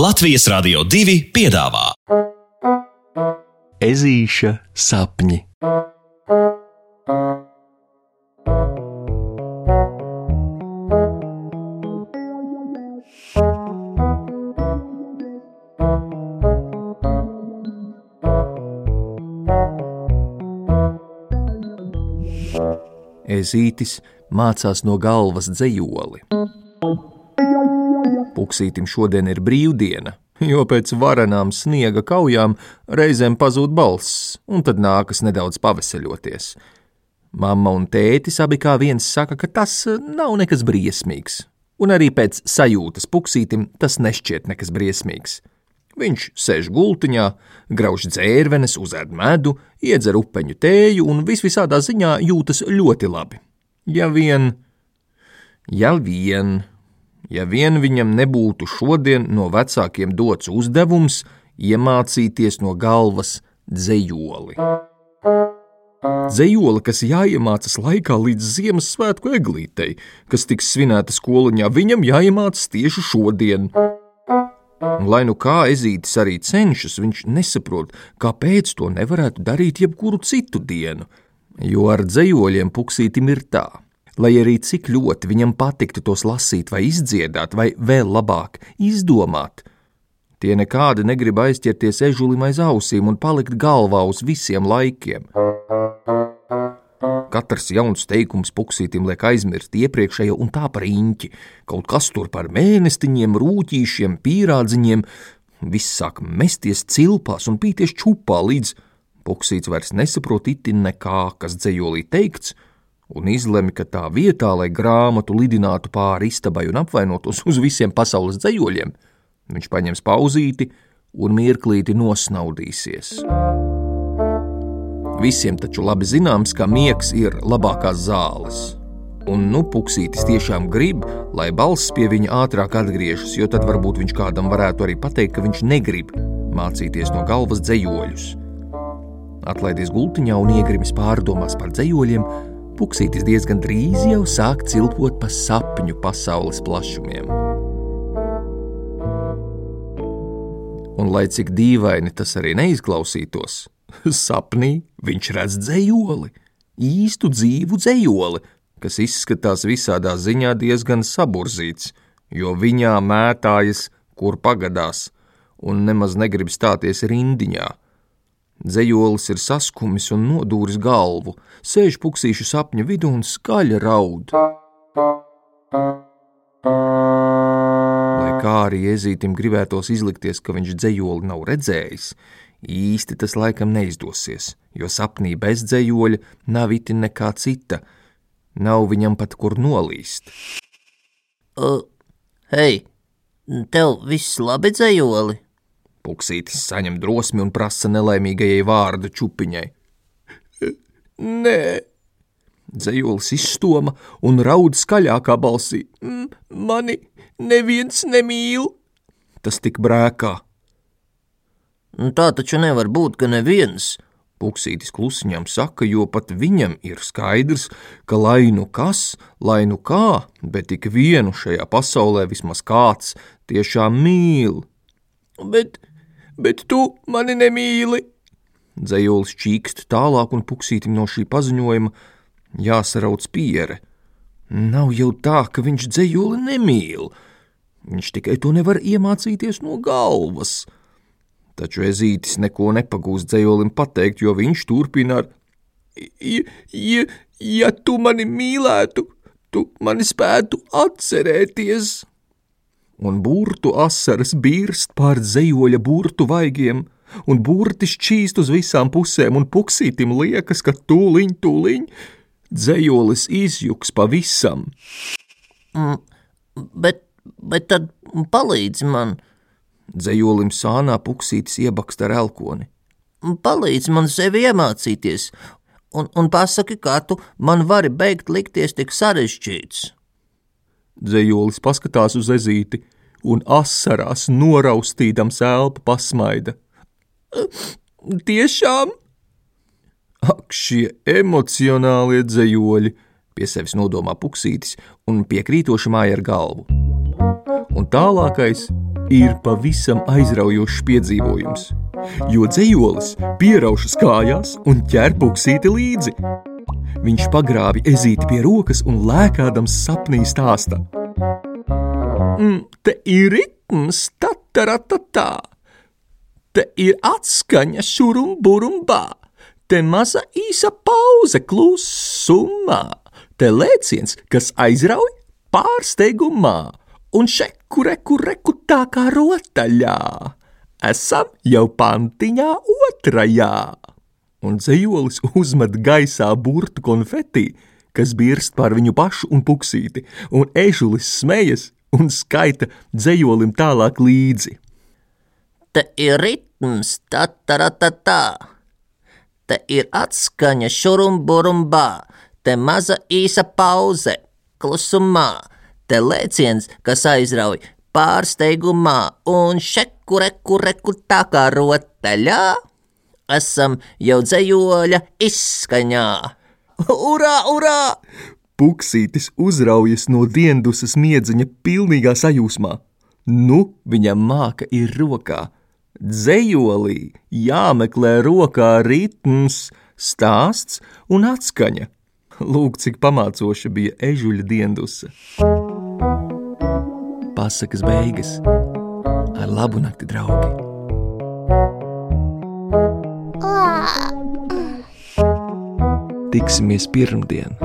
Latvijas Rādio 2 piedāvā Ezīša sapņi. Ezītis mācās no galvas dzējoli. Puksītim šodien ir brīvdiena, jo pēc varenām sniega kaujām reizēm pazūd balss, un tad nākas nedaudz paveseļoties. Mamma un tētis abi kā viens saka, ka tas nav nekas briesmīgs, un arī pēc sajūtas puksītim tas nešķiet nekas briesmīgs. Viņš sēž gultiņā, grauž dzērvenes, uzēd medu, iedzer upeņu tēju un visvisādā ziņā jūtas ļoti labi. Ja vien, ja vien, ja vien viņam nebūtu šodien no vecākiem dots uzdevums iemācīties no galvas dzējoli. Dzējoli, kas jāiemācās laikā līdz Ziemassvētku eglītei, kas tiks svinēta skoliņā, viņam jāiemācās tieši šodien. Un, lai nu kā ezītis arī cenšas, viņš nesaprot, kāpēc to nevarētu darīt jebkuru citu dienu, jo ar dzējoļiem puksītim ir tā. Lai arī cik ļoti viņam patiktu tos lasīt, vai izdziedāt, vai vēl labāk izdomāt, tie nekādi negrib aizķerties ežulim aiz ausīm un palikt galvā uz visiem laikiem. Katrs jauns teikums puksītim liek aizmirst iepriekšējo un tā par īņķi. Kaut kas tur par mēnestiņiem, rūtīšiem, pīrādziņiem. Viss sāk mesties cilpās un pīties čupā, līdz puksīts vairs nesaprot itin nekā, kas dzējolī teikts, un izlemi, ka tā vietā, lai grāmatu lidinātu pāri istabai un apvainotos uz visiem pasaules dzējoļiem, viņš paņems pauzīti un mirklīti nosnaudīsies. Visiem taču labi zināms, ka miegs ir labākās zāles. Un nu puksītis tiešām grib, lai balss pie viņa ātrāk atgriežas, jo tad varbūt viņš kādam varētu arī pateikt, ka viņš negrib mācīties no galvas dzējoļus. Atlaidies gultiņā un iegrimis pārdomās par dzējoļiem, puksītis diezgan drīz jau sāk cilpot pa sapņu pasaules plašumiem. Un lai cik dīvaini tas arī neizklausītos, Sapnī viņš redz dzējoli, īstu dzīvu dzējoli, kas izskatās visādā ziņā diezgan saburzīts, jo viņā mētājas, kur pagadās, un nemaz negrib stāties rindiņā. Dzējolis ir saskumis un nodūris galvu, sēž puksīšu sapņu vidū un skaļi raud. Lai kā arī iezītim gribētos izlikties, ka viņš dzējoli nav redzējis, Īsti tas laikam neizdosies, jo sapnī bez dzējoļa nav itin nekā cita, nav viņam pat kur nolīst. Uh, hei, tev viss labi dzējoli? Puksītis saņem drosmi un prasa nelaimīgajai vārdu čupiņai. Nē, dzējolis izstoma un raud skaļākā balsī. Mani neviens nemīl. Tas tik brēkā tā taču nevar būt, ka neviens. Puksītis klusiņām saka, jo pat viņam ir skaidrs, ka lai nu kas, lai nu kā, bet tik vienu šajā pasaulē vismaz kāds tiešām mīl. Bet, bet tu mani nemīli! Dzējolis čīkst tālāk un puksītim no šī paziņojuma jāsarauc piere. Nav jau tā, ka viņš dzējoli nemīl. Viņš tikai to nevar iemācīties no galvas. Taču ezītis neko nepagūst dzējolim pateikt, jo viņš turpina ar: ja, ja, ja tu mani mīlētu, tu mani spētu atcerēties. Un burtu asaras birst pār dzējoļa burtu vaigiem, un burti šķīst uz visām pusēm, un puksītim liekas, ka tūliņ, tūliņ dzējolis izjuks pavisam. Mm, bet, bet tad palīdzi man! Dzējolim sānā puksītis iebakst ar elkoni. Palīdz man sevi iemācīties, un, un pasaki, kā tu man vari beigt likties tik sarežģīts. Dzējolis paskatās uz ezīti un asarās noraustīdams elpu pasmaida. Tiešām? Ak, šie emocionālie dzējoļi, pie sevis nodomā puksītis un piekrītoši māja ar galvu. Un tālākais ir pavisam aizraujošs piedzīvojums, jo dzējolis pieraušas kājās un ķer puksīti līdzi. Viņš pagrābi ezīti pie rokas un lēkādams sapnī stāsta. Mm, te ir ritms, tataratatā, te ir atskaņa šurum burumbā, te maza īsa pauze klusumā, te lēciens, kas aizrauj pārsteigumā, un šeku reku reku tā kā rotaļā. Esam jau pantiņā otrajā. Un dzējolis uzmet gaisā burtu konfeti, kas birst pār viņu pašu un puksīti, un ežulis smejas un skaita dzējolim tālāk līdzi. Te ir ritms, tā tā tā tā. Te ir atskaņa šurumburumbā, te maza īsa pauze, klusumā, te lēciens, kas aizrauj pārsteigumā un šeku reku reku tā kā rotaļā. Esam jau dzējoļa izskaņā. Urā, urā! Puksītis uzraujas no diendusas miedziņa pilnīgā sajūsmā. Nu, viņam māka ir rokā. Dzējolī jāmeklē rokā ritms, stāsts un atskaņa. Lūk, cik pamācoša bija ežuļa diendusa. Pasakas beigas ar labu nakti, draugi! Tiksimies pirmdien!